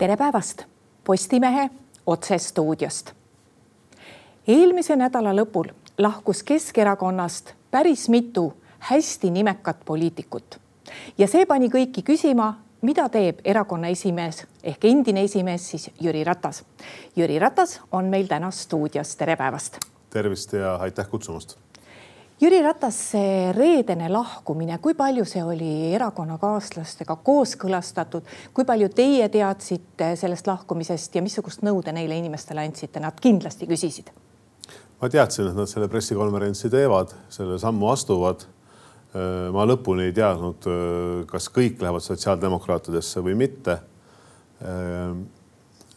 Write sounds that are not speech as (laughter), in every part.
tere päevast Postimehe otsestuudiost. eelmise nädala lõpul lahkus Keskerakonnast päris mitu hästi nimekat poliitikut ja see pani kõiki küsima, mida teeb erakonna esimees ehk endine esimees siis Jüri Ratas. Jüri Ratas on meil täna stuudios, tere päevast. tervist ja aitäh kutsumast Jüri Ratase reedene lahkumine, kui palju see oli erakonnakaaslastega kooskõlastatud, kui palju teie teadsite sellest lahkumisest ja missugust nõu te neile inimestele andsite, nad kindlasti küsisid? ma teadsin, et nad selle pressikonverentsi teevad, selle sammu astuvad. ma lõpuni ei teadnud, kas kõik lähevad sotsiaaldemokraatidesse või mitte.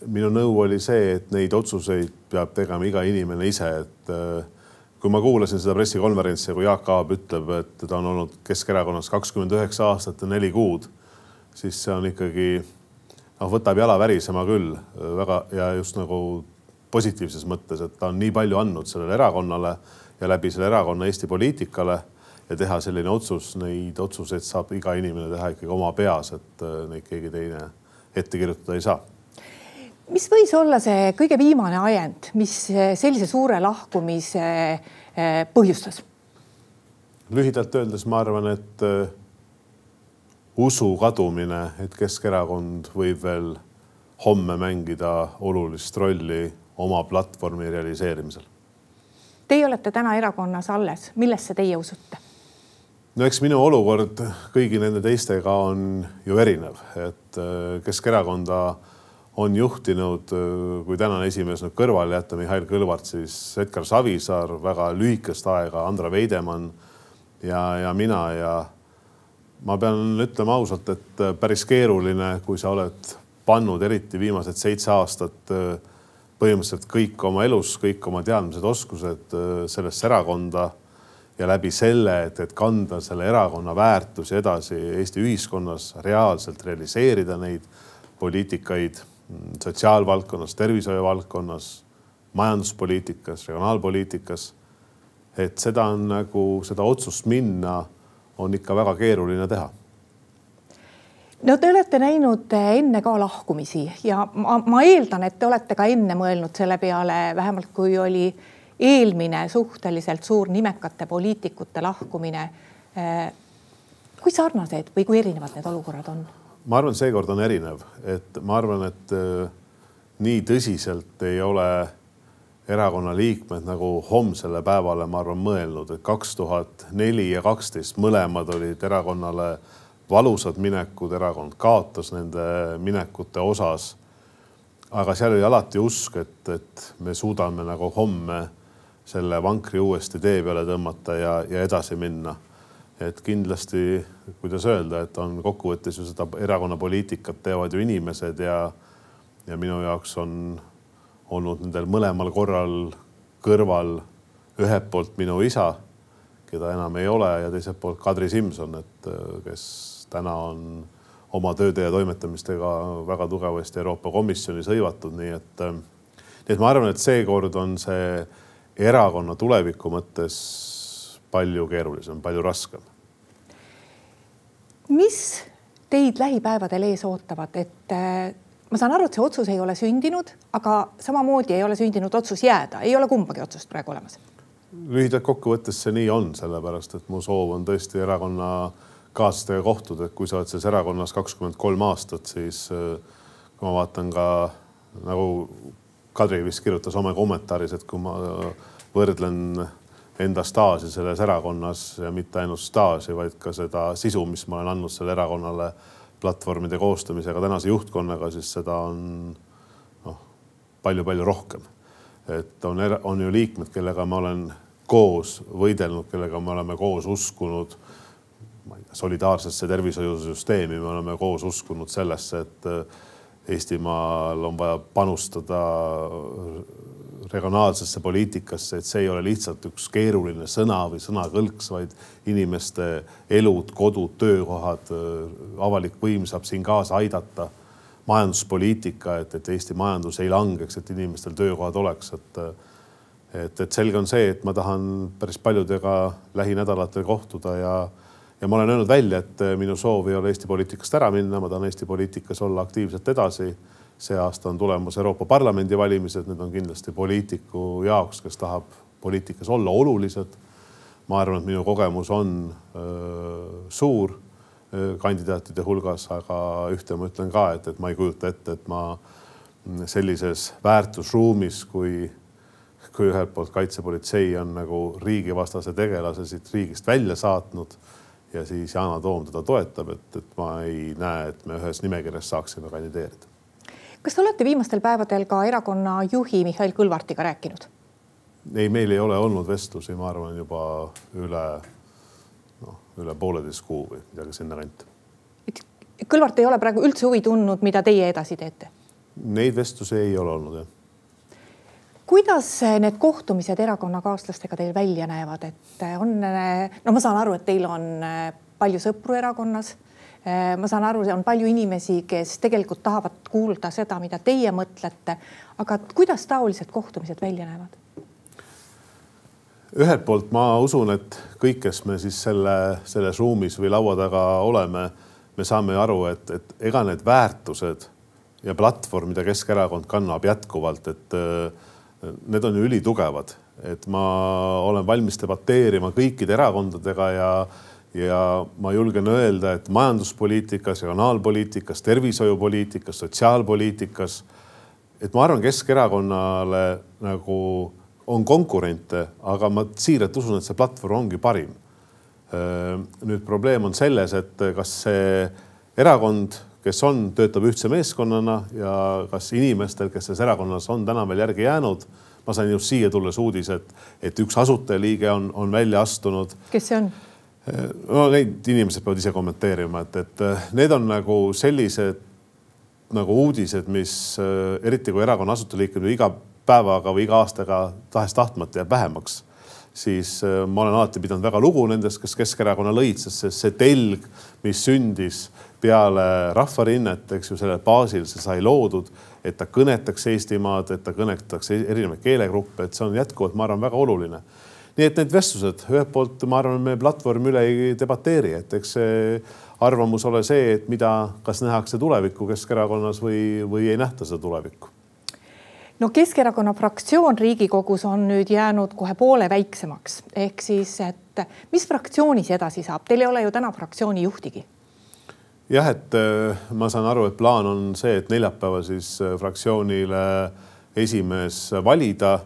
minu nõu oli see, et neid otsuseid peab tegema iga inimene ise, et kui ma kuulasin seda pressikonverentsi, kui Jaak Aab ütleb, et ta on olnud Keskerakonnas kakskümmend üheksa aastat ja neli kuud, siis see on ikkagi noh, võtab jala värisema küll. Väga ja just nagu positiivses mõttes, et ta on nii palju andnud sellele erakonnale ja läbi selle erakonna Eesti poliitikale ja teha selline otsus, neid otsuseid saab iga inimene teha ikkagi oma peas, et äh, neid keegi teine ette kirjutada ei saa mis võis olla see kõige viimane ajend, mis sellise suure lahkumise eh, põhjustas? lühidalt öeldes ma arvan, et eh, usu kadumine, et Keskerakond võib veel homme mängida olulist rolli oma platvormi realiseerimisel. Teie olete täna erakonnas alles, millesse teie usute? no eks minu olukord kõigi nende teistega on ju erinev, et eh, Keskerakonda on juhtinud, kui tänane esimees nüüd kõrvale jätta, Mihhail Kõlvart, siis Edgar Savisaar väga lühikest aega, Andra Veidemann ja, ja mina ja ma pean ütlema ausalt, et päris keeruline, kui sa oled pannud eriti viimased seitse aastat põhimõtteliselt kõik oma elus, kõik oma teadmised, oskused sellesse erakonda ja läbi selle, et, et kanda selle erakonna väärtusi edasi Eesti ühiskonnas, reaalselt realiseerida neid poliitikaid sotsiaalvaldkonnas, tervishoiu valdkonnas, majanduspoliitikas, regionaalpoliitikas. et seda on nagu seda otsust minna, on ikka väga keeruline teha no te olete näinud enne ka lahkumisi ja ma, ma eeldan, et te olete ka enne mõelnud selle peale, vähemalt kui oli eelmine suhteliselt suur nimekate poliitikute lahkumine. kui sarnased või kui erinevad need olukorrad on? Ma arvan, seekord on erinev, et ma arvan, et äh, nii tõsiselt ei ole erakonna liikmed nagu homsele päevale, ma arvan, mõelnud, et kaks tuhat neli ja kaksteist mõlemad olid erakonnale valusad minekud, erakond kaotas nende minekute osas. aga seal oli alati usk, et, et me suudame nagu homme selle vankri uuesti tee peale tõmmata ja, ja edasi minna et kindlasti, kuidas öelda, et on kokkuvõttes ju seda erakonna poliitikat teevad ju inimesed ja, ja minu jaoks on olnud nendel mõlemal korral kõrval ühelt poolt minu isa, keda enam ei ole, ja teiselt poolt Kadri Simson, et kes täna on oma tööde ja toimetamistega väga tugevasti Euroopa Komisjonis hõivatud, nii et, nii et ma arvan, et seekord on see erakonna tuleviku mõttes palju keerulisem, palju raskem. Mis teid lähipäevadel ees ootavad, et äh, ma saan aru, et see otsus ei ole sündinud, aga samamoodi ei ole sündinud otsus jääda, ei ole kumbagi otsust praegu olemas. lühidalt kokkuvõttes see nii on, sellepärast et mu soov on tõesti erakonna kaaslastega kohtuda, et kui sa oled selles erakonnas kakskümmend kolm aastat, siis äh, kui ma vaatan ka nagu Kadri vist kirjutas oma kommentaaris, et kui ma võrdlen enda staaži selles erakonnas ja mitte ainult staaži, vaid ka seda sisu, mis ma olen andnud sellele erakonnale platvormide koostamisega tänase juhtkonnaga, siis seda on noh, palju-palju rohkem. et on, on ju liikmed, kellega ma olen koos võidelnud, kellega me oleme koos uskunud ma ei tea, solidaarsesse tervishoiusüsteemi, me oleme koos uskunud sellesse, et Eestimaal on vaja panustada regionaalsesse poliitikasse, et see ei ole lihtsalt üks keeruline sõna või sõnakõlks, vaid inimeste elud, kodud, töökohad, avalik võim saab siin kaasa aidata. majanduspoliitika, et, et Eesti majandus ei langeks, et inimestel töökohad oleks, et et, et selge on see, et ma tahan päris paljudega lähinädalatel kohtuda ja ja ma olen öelnud välja, et minu soov ei ole Eesti poliitikast ära minna, ma tahan Eesti poliitikas olla aktiivselt edasi see aasta on tulemas Euroopa Parlamendi valimised, need on kindlasti poliitiku jaoks, kes tahab poliitikas olla olulised. ma arvan, et minu kogemus on öö, suur öö, kandidaatide hulgas, aga ühte ma ütlen ka, et, et ma ei kujuta ette, et ma sellises väärtusruumis, kui, kui ühelt poolt kaitsepolitsei on nagu riigivastase tegelase siit riigist välja saatnud ja siis Yana Toom teda toetab, et, et ma ei näe, et me ühes nimekirjas saaksime kandideerida. Kas te olete viimastel päevadel ka erakonna juhi Mihhail Kõlvartiga rääkinud? ei, meil ei ole olnud vestlusi, ma arvan, juba üle noh, üle pooleteist kuu või midagi sinnakanti. Kõlvart ei ole praegu üldse huvi tundnud, mida teie edasi teete? Neid vestlusi ei ole olnud jah kuidas need kohtumised erakonnakaaslastega teil välja näevad, et on, no ma saan aru, et teil on palju sõpru erakonnas. Ma saan aru, on palju inimesi, kes tegelikult tahavad kuulda seda, mida teie mõtlete. aga kuidas taolised kohtumised välja näevad? ühelt poolt ma usun, et kõik, kes me siis selle, selles ruumis või laua taga oleme, me saame aru, et, et ega need väärtused ja platvorm, mida Keskerakond kannab jätkuvalt, et need on ju ülitugevad, et ma olen valmis debateerima kõikide erakondadega ja, ja ma julgen öelda, et majanduspoliitikas, regionaalpoliitikas, tervishoiupoliitikas, sotsiaalpoliitikas, et ma arvan, Keskerakonnale nagu on konkurente, aga ma siiralt usun, et see platvorm ongi parim. nüüd probleem on selles, et kas see erakond, kes on, töötab ühtse meeskonnana ja kas inimestel, kes selles erakonnas on täna veel järgi jäänud. ma sain just siia tulles uudise, et, et üks asutajaliige on, on välja astunud. kes see on? No neid inimesed peavad ise kommenteerima, et, et need on nagu sellised nagu uudised, mis eriti kui erakonna asutajaliikmed iga päevaga või iga aastaga tahes-tahtmata jääb vähemaks, siis äh, ma olen alati pidanud väga lugu nendest, kes Keskerakonna lõid, sest see, see telg, mis sündis peale rahvarinnet, eks ju, sellel baasil see sai loodud, et ta kõnetaks Eestimaad, et ta kõnetaks erinevaid keelegruppe, et see on jätkuvalt, ma arvan, väga oluline. Nii et need vestlused ühelt poolt, ma arvan, me platvormi üle ei debateeri, et eks see arvamus ole see, et mida, kas nähakse tulevikku Keskerakonnas või, või ei nähta seda tulevikku no Keskerakonna fraktsioon Riigikogus on nüüd jäänud kohe poole väiksemaks, ehk siis, et mis fraktsioonis edasi saab, teil ei ole ju täna fraktsiooni juhtigi. jah, et äh, ma saan aru, et plaan on see, et neljapäeval siis äh, fraktsioonile esimees valida.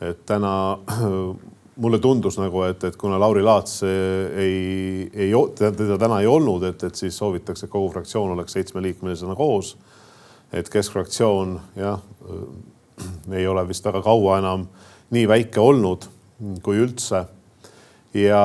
et täna (clears throat) mulle tundus nagu, et, et kuna Lauri Laats ei, ei, teda täna ei olnud, et, et siis soovitakse, et kogu fraktsioon oleks seitsmeliikmelisena koos. et keskfraktsioon jah ei ole vist väga kaua enam nii väike olnud kui üldse. ja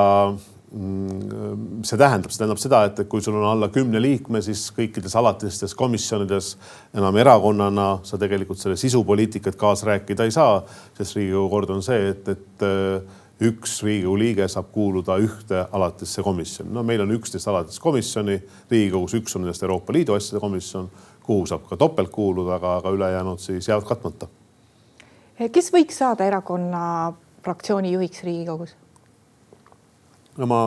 mm, see tähendab, see tähendab seda, et kui sul on alla kümne liikme, siis kõikides alatistes komisjonides enam erakonnana sa tegelikult selle sisupoliitikat kaasa rääkida ei saa, sest Riigikogu kord on see, et, et äh, üks Riigikogu liige saab kuuluda ühte alatisse komisjoni. no meil on üksteist alatist komisjoni Riigikogus, üks on nendest Euroopa Liidu asjade komisjon, kuhu saab ka topelt kuuluda, aga, aga ülejäänud siis jäävad katmata kes võiks saada erakonna fraktsiooni juhiks Riigikogus? no ma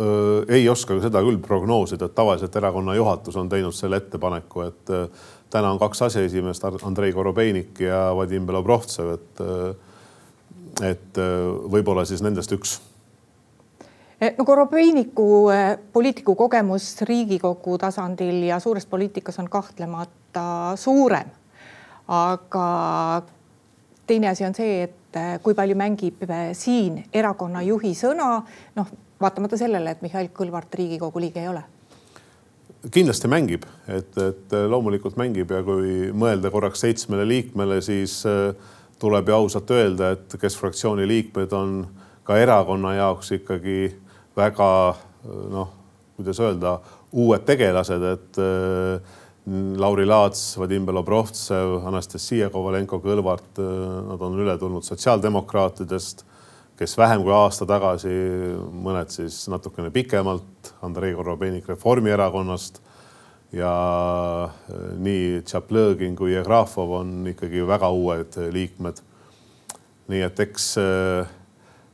öö, ei oska seda küll prognoosida, et tavaliselt erakonna juhatus on teinud selle ettepaneku, et öö, täna on kaks aseesimeest, Andrei Korobeinik ja Vadim Belobrovtsev, et et võib-olla siis nendest üks. E, no Korobeiniku e, poliitiku kogemus Riigikogu tasandil ja suures poliitikas on kahtlemata suurem. Aga teine asi on see, et äh, kui palju mängib äh, siin erakonna juhi sõna, noh, vaatamata sellele, et Mihhail Kõlvart Riigikogu liige ei ole. Kindlasti mängib, et, et loomulikult mängib ja kui mõelda korraks seitsmele liikmele, siis äh, tuleb ju ausalt öelda, et kes fraktsiooni liikmed on ka erakonna jaoks ikkagi väga noh, kuidas öelda, uued tegelased, et Lauri Laats, Vadim Belobrovtsev, Anastasia Kovalenko-Kõlvart, nad on üle tulnud sotsiaaldemokraatidest, kes vähem kui aasta tagasi, mõned siis natukene pikemalt, Andrei Korobeinik Reformierakonnast ja nii Tšaplõgin kui Jegrafov on ikkagi väga uued liikmed. nii et eks,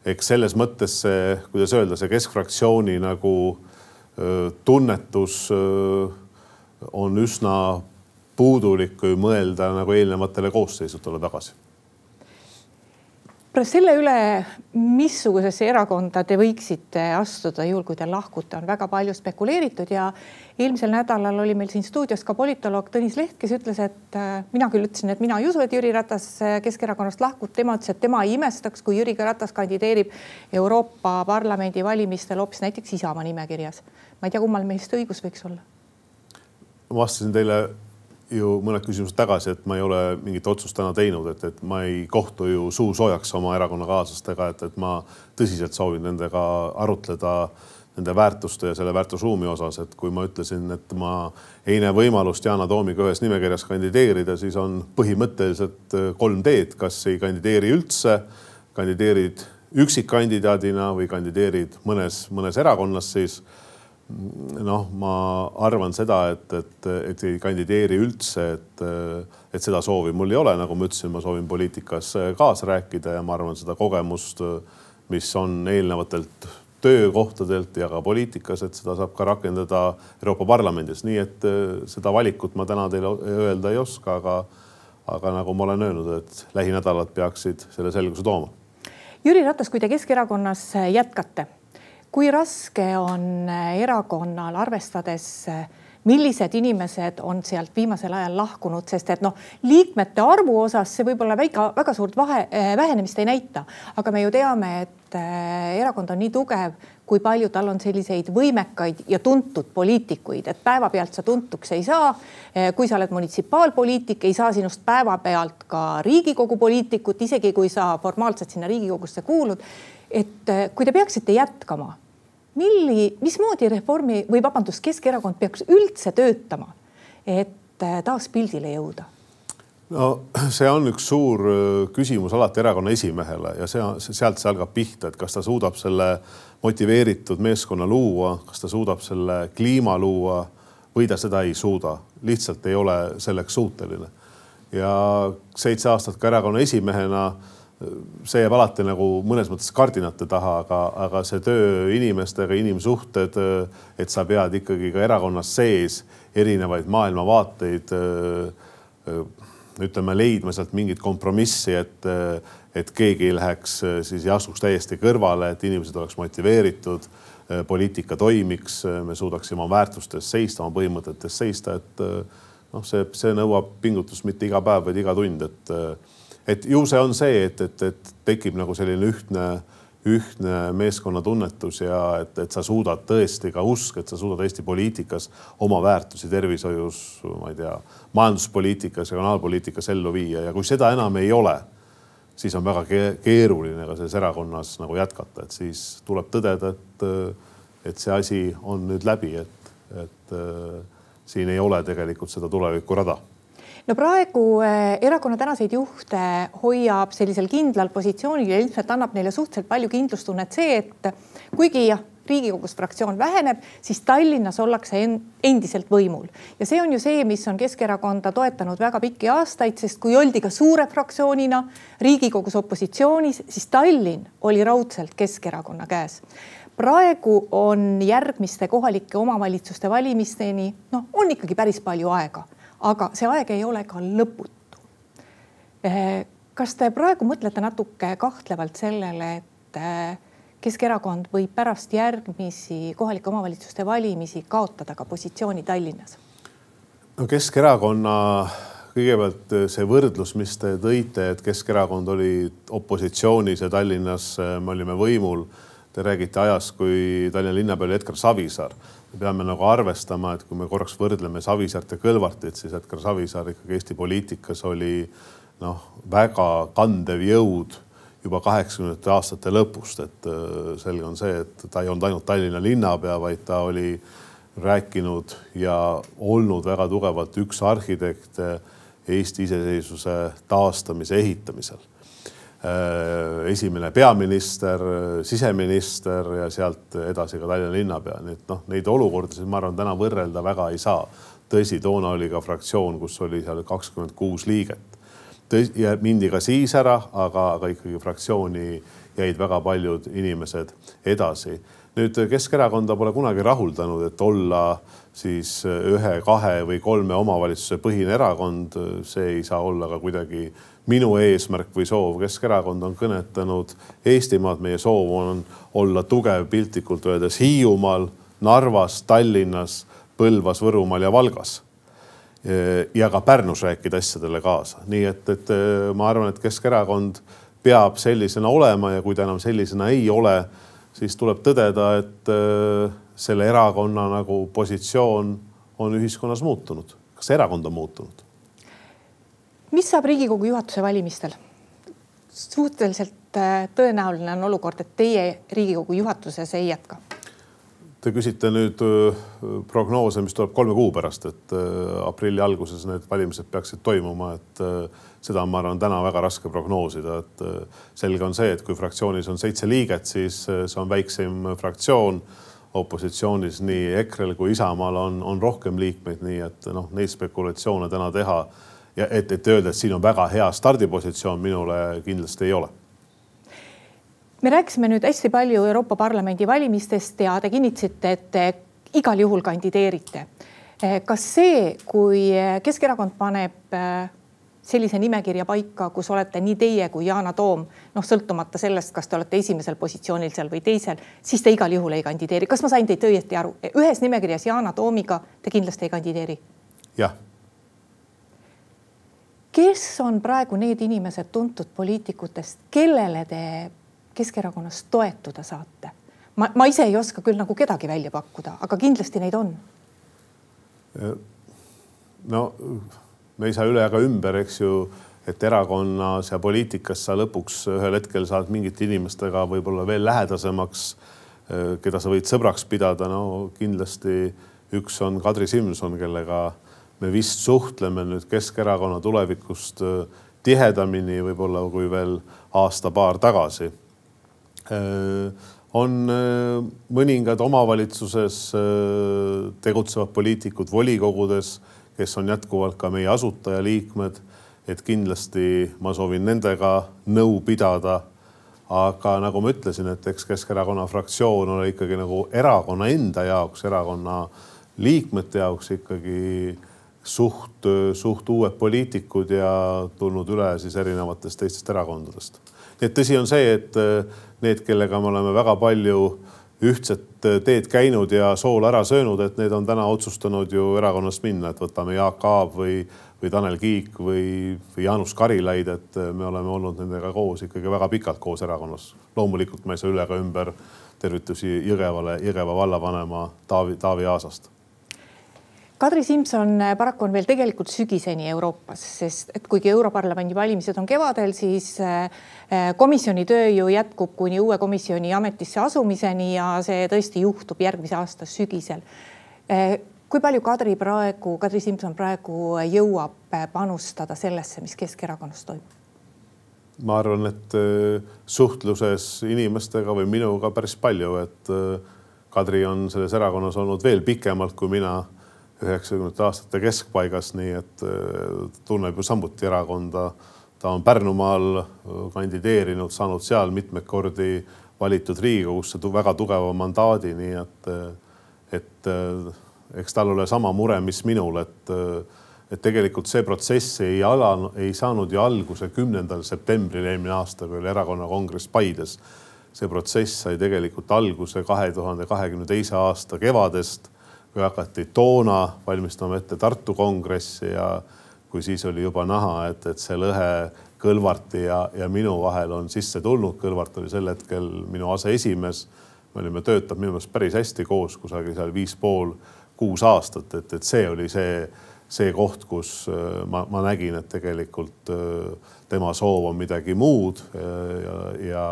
eks selles mõttes see, kuidas öelda, see keskfraktsiooni nagu tunnetus on üsna puudulik, kui mõelda nagu eelnevatele koosseisudele tagasi selle üle, missugusesse erakonda te võiksite astuda, juhul kui te lahkute, on väga palju spekuleeritud ja eelmisel nädalal oli meil siin stuudios ka politoloog Tõnis Leht, kes ütles, et äh, mina küll ütlesin, et mina ei usu, et Jüri Ratas äh, Keskerakonnast lahkub, tema ütles, et tema ei imestaks, kui Jüri Ratas kandideerib Euroopa Parlamendi valimistel hoopis näiteks Isamaa nimekirjas. ma ei tea, kummal meist õigus võiks olla. ma vastasin teile ju mõned küsimused tagasi, et ma ei ole mingit otsust täna teinud, et, et ma ei kohtu ju suusoojaks oma erakonnakaaslastega, et, et ma tõsiselt soovin nendega arutleda nende väärtuste ja selle väärtusruumi osas, et kui ma ütlesin, et ma ei näe võimalust Yana Toomiga ühes nimekirjas kandideerida, siis on põhimõtteliselt kolm teed, kas ei kandideeri üldse, kandideerid üksikkandidaadina või kandideerid mõnes, mõnes erakonnas siis noh, ma arvan seda, et, et, et ei kandideeri üldse, et, et seda soovi mul ei ole, nagu ma ütlesin, ma soovin poliitikas kaasa rääkida ja ma arvan seda kogemust, mis on eelnevatelt töökohtadelt ja ka poliitikas, et seda saab ka rakendada Euroopa Parlamendis, nii et seda valikut ma täna teile öelda ei oska, aga, aga nagu ma olen öelnud, et lähinädalad peaksid selle selguse tooma. Jüri Ratas, kui te Keskerakonnas jätkate kui raske on äh, erakonnal, arvestades äh, millised inimesed on sealt viimasel ajal lahkunud, sest et noh, liikmete arvu osas see võib-olla väga, väga suurt vahe, äh, vähenemist ei näita, aga me ju teame, et erakond on nii tugev, kui palju tal on selliseid võimekaid ja tuntud poliitikuid, et päevapealt sa tuntuks ei saa. kui sa oled munitsipaalpoliitik, ei saa sinust päevapealt ka Riigikogu poliitikut, isegi kui sa formaalselt sinna Riigikogusse kuulud. et kui te peaksite jätkama milli, mismoodi Reformi või vabandust, Keskerakond peaks üldse töötama, et äh, taas pildile jõuda? no see on üks suur äh, küsimus alati erakonna esimehele ja see, sealt see algab pihta, et kas ta suudab selle motiveeritud meeskonna luua, kas ta suudab selle kliima luua või ta seda ei suuda, lihtsalt ei ole selleks suuteline. ja seitse aastat ka erakonna esimehena see jääb alati nagu mõnes mõttes kardinate taha, aga, aga see töö inimestega, inimsuhted, et sa pead ikkagi ka erakonnas sees erinevaid maailmavaateid ütleme, leidma sealt mingit kompromissi, et, et keegi ei läheks siis ei astuks täiesti kõrvale, et inimesed oleks motiveeritud, poliitika toimiks, me suudaksime oma väärtustes seista, oma põhimõtetes seista, et noh, see, see nõuab pingutust mitte iga päev, vaid iga tund, et et ju see on see, et, et, et tekib nagu selline ühtne, ühtne meeskonnatunnetus ja et, et sa suudad tõesti ka usk, et sa suudad Eesti poliitikas oma väärtusi tervishoius, ma ei tea, majanduspoliitikas, regionaalpoliitikas ellu viia. Ja kui seda enam ei ole, siis on väga keeruline ka selles erakonnas nagu jätkata, et siis tuleb tõdeda, et, et see asi on nüüd läbi, et, et siin ei ole tegelikult seda tulevikurada no praegu eh, erakonna tänaseid juhte hoiab sellisel kindlal positsioonil ja ilmselt annab neile suhteliselt palju kindlustunnet see, et kuigi jah, Riigikogus fraktsioon väheneb, siis Tallinnas ollakse endiselt võimul. Ja see on ju see, mis on Keskerakonda toetanud väga pikki aastaid, sest kui oldi ka suure fraktsioonina Riigikogus opositsioonis, siis Tallinn oli raudselt Keskerakonna käes. Praegu on järgmiste kohalike omavalitsuste valimisteni, noh, on ikkagi päris palju aega aga see aeg ei ole ka lõputu. Kas te praegu mõtlete natuke kahtlevalt sellele, et eh, Keskerakond võib pärast järgmisi kohalike omavalitsuste valimisi kaotada ka positsiooni Tallinnas? no Keskerakonna kõigepealt see võrdlus, mis te tõite, et Keskerakond oli opositsioonis ja Tallinnas me olime võimul. Te räägite ajast, kui Tallinna linnapea oli Edgar Savisaar. Me peame nagu arvestama, et kui me korraks võrdleme Savisaart ja Kõlvartit, siis Edgar Savisaar ikkagi Eesti poliitikas oli noh, väga kandev jõud juba kaheksakümnendate aastate lõpust, et äh, selge on see, et ta ei olnud ainult Tallinna linnapea, vaid ta oli rääkinud ja olnud väga tugevalt üks arhitekt Eesti iseseisvuse taastamise ehitamisel esimene peaminister, siseminister ja sealt edasi ka Tallinna linnapea, nii et noh, neid olukordasid ma arvan, täna võrrelda väga ei saa. tõsi, toona oli ka fraktsioon, kus oli seal kakskümmend kuus liiget. ja mindi ka siis ära, aga, aga ikkagi fraktsiooni jäid väga paljud inimesed edasi. nüüd Keskerakonda pole kunagi rahuldanud, et olla siis ühe, kahe või kolme omavalitsuse põhine erakond, see ei saa olla ka kuidagi minu eesmärk või soov. Keskerakond on kõnetanud Eestimaad, meie soov on olla tugev piltlikult öeldes Hiiumaal, Narvas, Tallinnas, Põlvas, Võrumaal ja Valgas ja ka Pärnus rääkida asjadele kaasa, nii et, et ma arvan, et Keskerakond peab sellisena olema ja kui ta enam sellisena ei ole, siis tuleb tõdeda, et selle erakonna nagu positsioon on ühiskonnas muutunud. kas erakond on muutunud? Mis saab Riigikogu juhatuse valimistel? suhteliselt äh, tõenäoline on olukord, et teie Riigikogu juhatuses ei jätka Te küsite nüüd äh, prognoose, mis tuleb kolme kuu pärast, et aprilli alguses need valimised peaksid toimuma, et seda ma arvan, täna väga raske prognoosida, et äh, selge on see, et kui fraktsioonis on seitse liiget, siis äh, see on väikseim fraktsioon. opositsioonis nii EKRE-l kui Isamaal on, on rohkem liikmeid, nii et noh, neid spekulatsioone täna teha ja et, et öelda, et siin on väga hea stardipositsioon, minule kindlasti ei ole me rääkisime nüüd hästi palju Euroopa Parlamendi valimistest ja te kinnitasite, et te igal juhul kandideerite. kas see, kui Keskerakond paneb sellise nimekirja paika, kus olete nii teie kui Yana Toom, noh, sõltumata sellest, kas te olete esimesel positsioonil seal või teisel, siis te igal juhul ei kandideeri. kas ma sain teid õieti aru? ühes nimekirjas Yana Toomiga te kindlasti ei kandideeri? jah. Kes on praegu need inimesed tuntud poliitikutest, kellele te Keskerakonnas toetuda saate? ma, ma ise ei oska küll nagu kedagi välja pakkuda, aga kindlasti neid on. no me ei saa üle ega ümber, eks ju, et erakonnas ja poliitikas sa lõpuks ühel hetkel saad mingite inimestega võib-olla veel lähedasemaks, eh, keda sa võid sõbraks pidada. no kindlasti üks on Kadri Simson, kellega me vist suhtleme nüüd Keskerakonna tulevikust eh, tihedamini võib-olla kui veel aasta-paar tagasi. Eh, on mõningad omavalitsuses tegutsevad poliitikud volikogudes kes on jätkuvalt ka meie asutajaliikmed. et kindlasti ma soovin nendega nõu pidada. aga nagu ma ütlesin, et eks Keskerakonna fraktsioon ole ikkagi nagu erakonna enda jaoks, erakonna liikmete jaoks ikkagi suht, suht uued poliitikud ja tulnud üle siis erinevatest teistest erakondadest. nii et tõsi on see, et need, kellega me oleme väga palju ühtset teed käinud ja soola ära söönud, et need on täna otsustanud ju erakonnast minna, et võtame Jaak Aab või, või Tanel Kiik või, või Jaanus Karilaid, et me oleme olnud nendega koos ikkagi väga pikalt koos erakonnas. loomulikult ma ei saa üle ega ümber tervitusi Jõgevale, Jõgeva vallavanema Taavi, Taavi Aasast Kadri Simson äh, paraku on veel tegelikult sügiseni Euroopas, sest et kuigi Europarlamendi valimised on kevadel, siis äh, äh, komisjoni töö ju jätkub kuni uue komisjoni ametisse asumiseni ja see tõesti juhtub järgmise aasta sügisel. kui palju Kadri praegu, Kadri Simson praegu jõuab panustada sellesse, mis Keskerakonnas toimub? ma arvan, et suhtluses inimestega või minuga päris palju, et Kadri on selles erakonnas olnud veel pikemalt kui mina üheksakümnendate aastate keskpaigas, nii et äh, tunneb ju samuti erakonda. ta on Pärnumaal äh, kandideerinud, saanud seal mitmeid kordi valitud Riigikogusse väga tugeva mandaadi, nii et, äh, et eks tal ole sama mure, mis minul, et, et tegelikult see protsess ei ala, ei saanud ju alguse kümnendal septembril eelmine aasta, kui oli erakonna kongress Paides. see protsess sai tegelikult alguse kahe tuhande kahekümne teise aasta kevadest kui hakati toona valmistama ette Tartu kongressi ja kui siis oli juba näha, et, et see lõhe Kõlvarti ja, ja minu vahel on sisse tulnud. Kõlvart oli sel hetkel minu aseesimees. me olime töötanud minu meelest päris hästi koos, kusagil seal viis pool, kuus aastat, et, et see oli see, see koht, kus äh, ma, ma nägin, et tegelikult äh, tema soov on midagi muud ja, ja,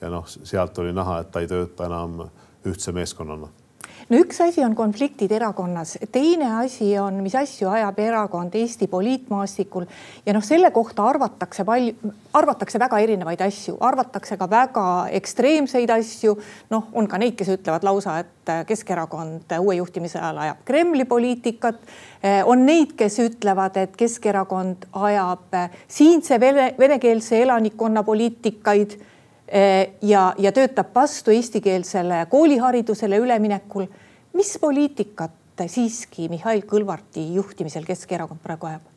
ja noh, sealt oli näha, et ta ei tööta enam ühtse meeskonnana no üks asi on konfliktid erakonnas, teine asi on, mis asju ajab erakond Eesti poliitmaastikul ja noh, selle kohta arvatakse palju, arvatakse väga erinevaid asju, arvatakse ka väga ekstreemseid asju. noh, on ka neid, kes ütlevad lausa, et Keskerakond uue juhtimise ajal ajab Kremli poliitikat. on neid, kes ütlevad, et Keskerakond ajab siinse vene, venekeelse elanikkonna poliitikaid ja, ja töötab vastu eestikeelsele kooliharidusele üleminekul. mis poliitikat siiski Mihhail Kõlvarti juhtimisel Keskerakond praegu ajab?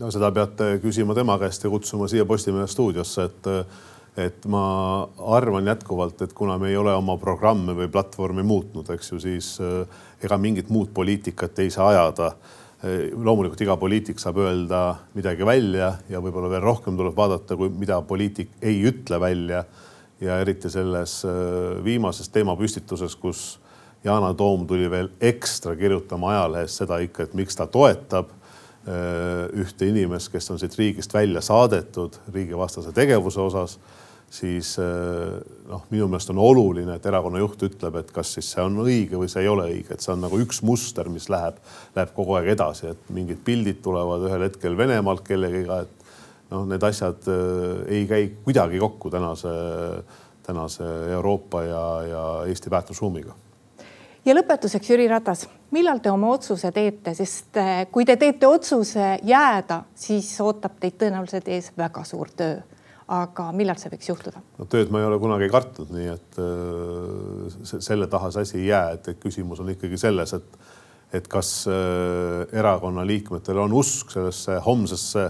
no seda peate küsima tema käest ja kutsuma siia Postimehe stuudiosse, et et ma arvan jätkuvalt, et kuna me ei ole oma programme või platvormi muutnud, eks ju, siis äh, ega mingit muud poliitikat ei saa ajada. Äh, loomulikult iga poliitik saab öelda midagi välja ja võib-olla veel rohkem tuleb vaadata, kui mida poliitik ei ütle välja. ja eriti selles äh, viimases teemapüstituses, kus Yana Toom tuli veel ekstra kirjutama ajalehes seda ikka, et miks ta toetab ühte inimest, kes on siit riigist välja saadetud riigivastase tegevuse osas siis eh, noh, minu meelest on oluline, et erakonna juht ütleb, et kas siis see on õige või see ei ole õige, et see on nagu üks muster, mis läheb, läheb kogu aeg edasi, et mingid pildid tulevad ühel hetkel Venemaalt kellegiga, et noh, need asjad eh, ei käi kuidagi kokku tänase, tänase Euroopa ja, ja Eesti väärtusruumiga. Ja lõpetuseks, Jüri Ratas, millal te oma otsuse teete, sest eh, kui te teete otsuse jääda, siis ootab teid tõenäoliselt ees väga suur töö aga millal see võiks juhtuda? no tööd ma ei ole kunagi kartnud, nii et äh, selle taha see asi ei jää, et küsimus on ikkagi selles, et et kas äh, erakonna liikmetel on usk sellesse homsesse,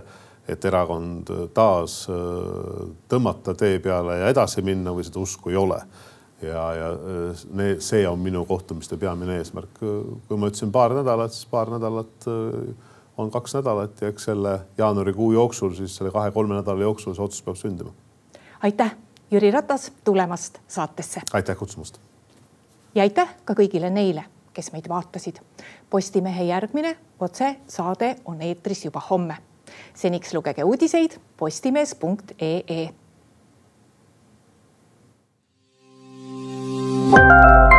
et erakond taas äh, tõmmata tee peale ja edasi minna või seda usku ei ole. ja, ja see on minu kohtumiste peamine eesmärk. kui ma ütlesin paar nädalat, siis paar nädalat on kaks nädalat ja eks selle jaanuarikuu jooksul, siis selle kahe-kolme nädala jooksul see otsus peab sündima. aitäh, Jüri Ratas, tulemast saatesse. aitäh kutsumast. ja aitäh ka kõigile neile, kes meid vaatasid. Postimehe järgmine otsesaade on eetris juba homme. seniks lugege uudiseid postimees.ee. thank you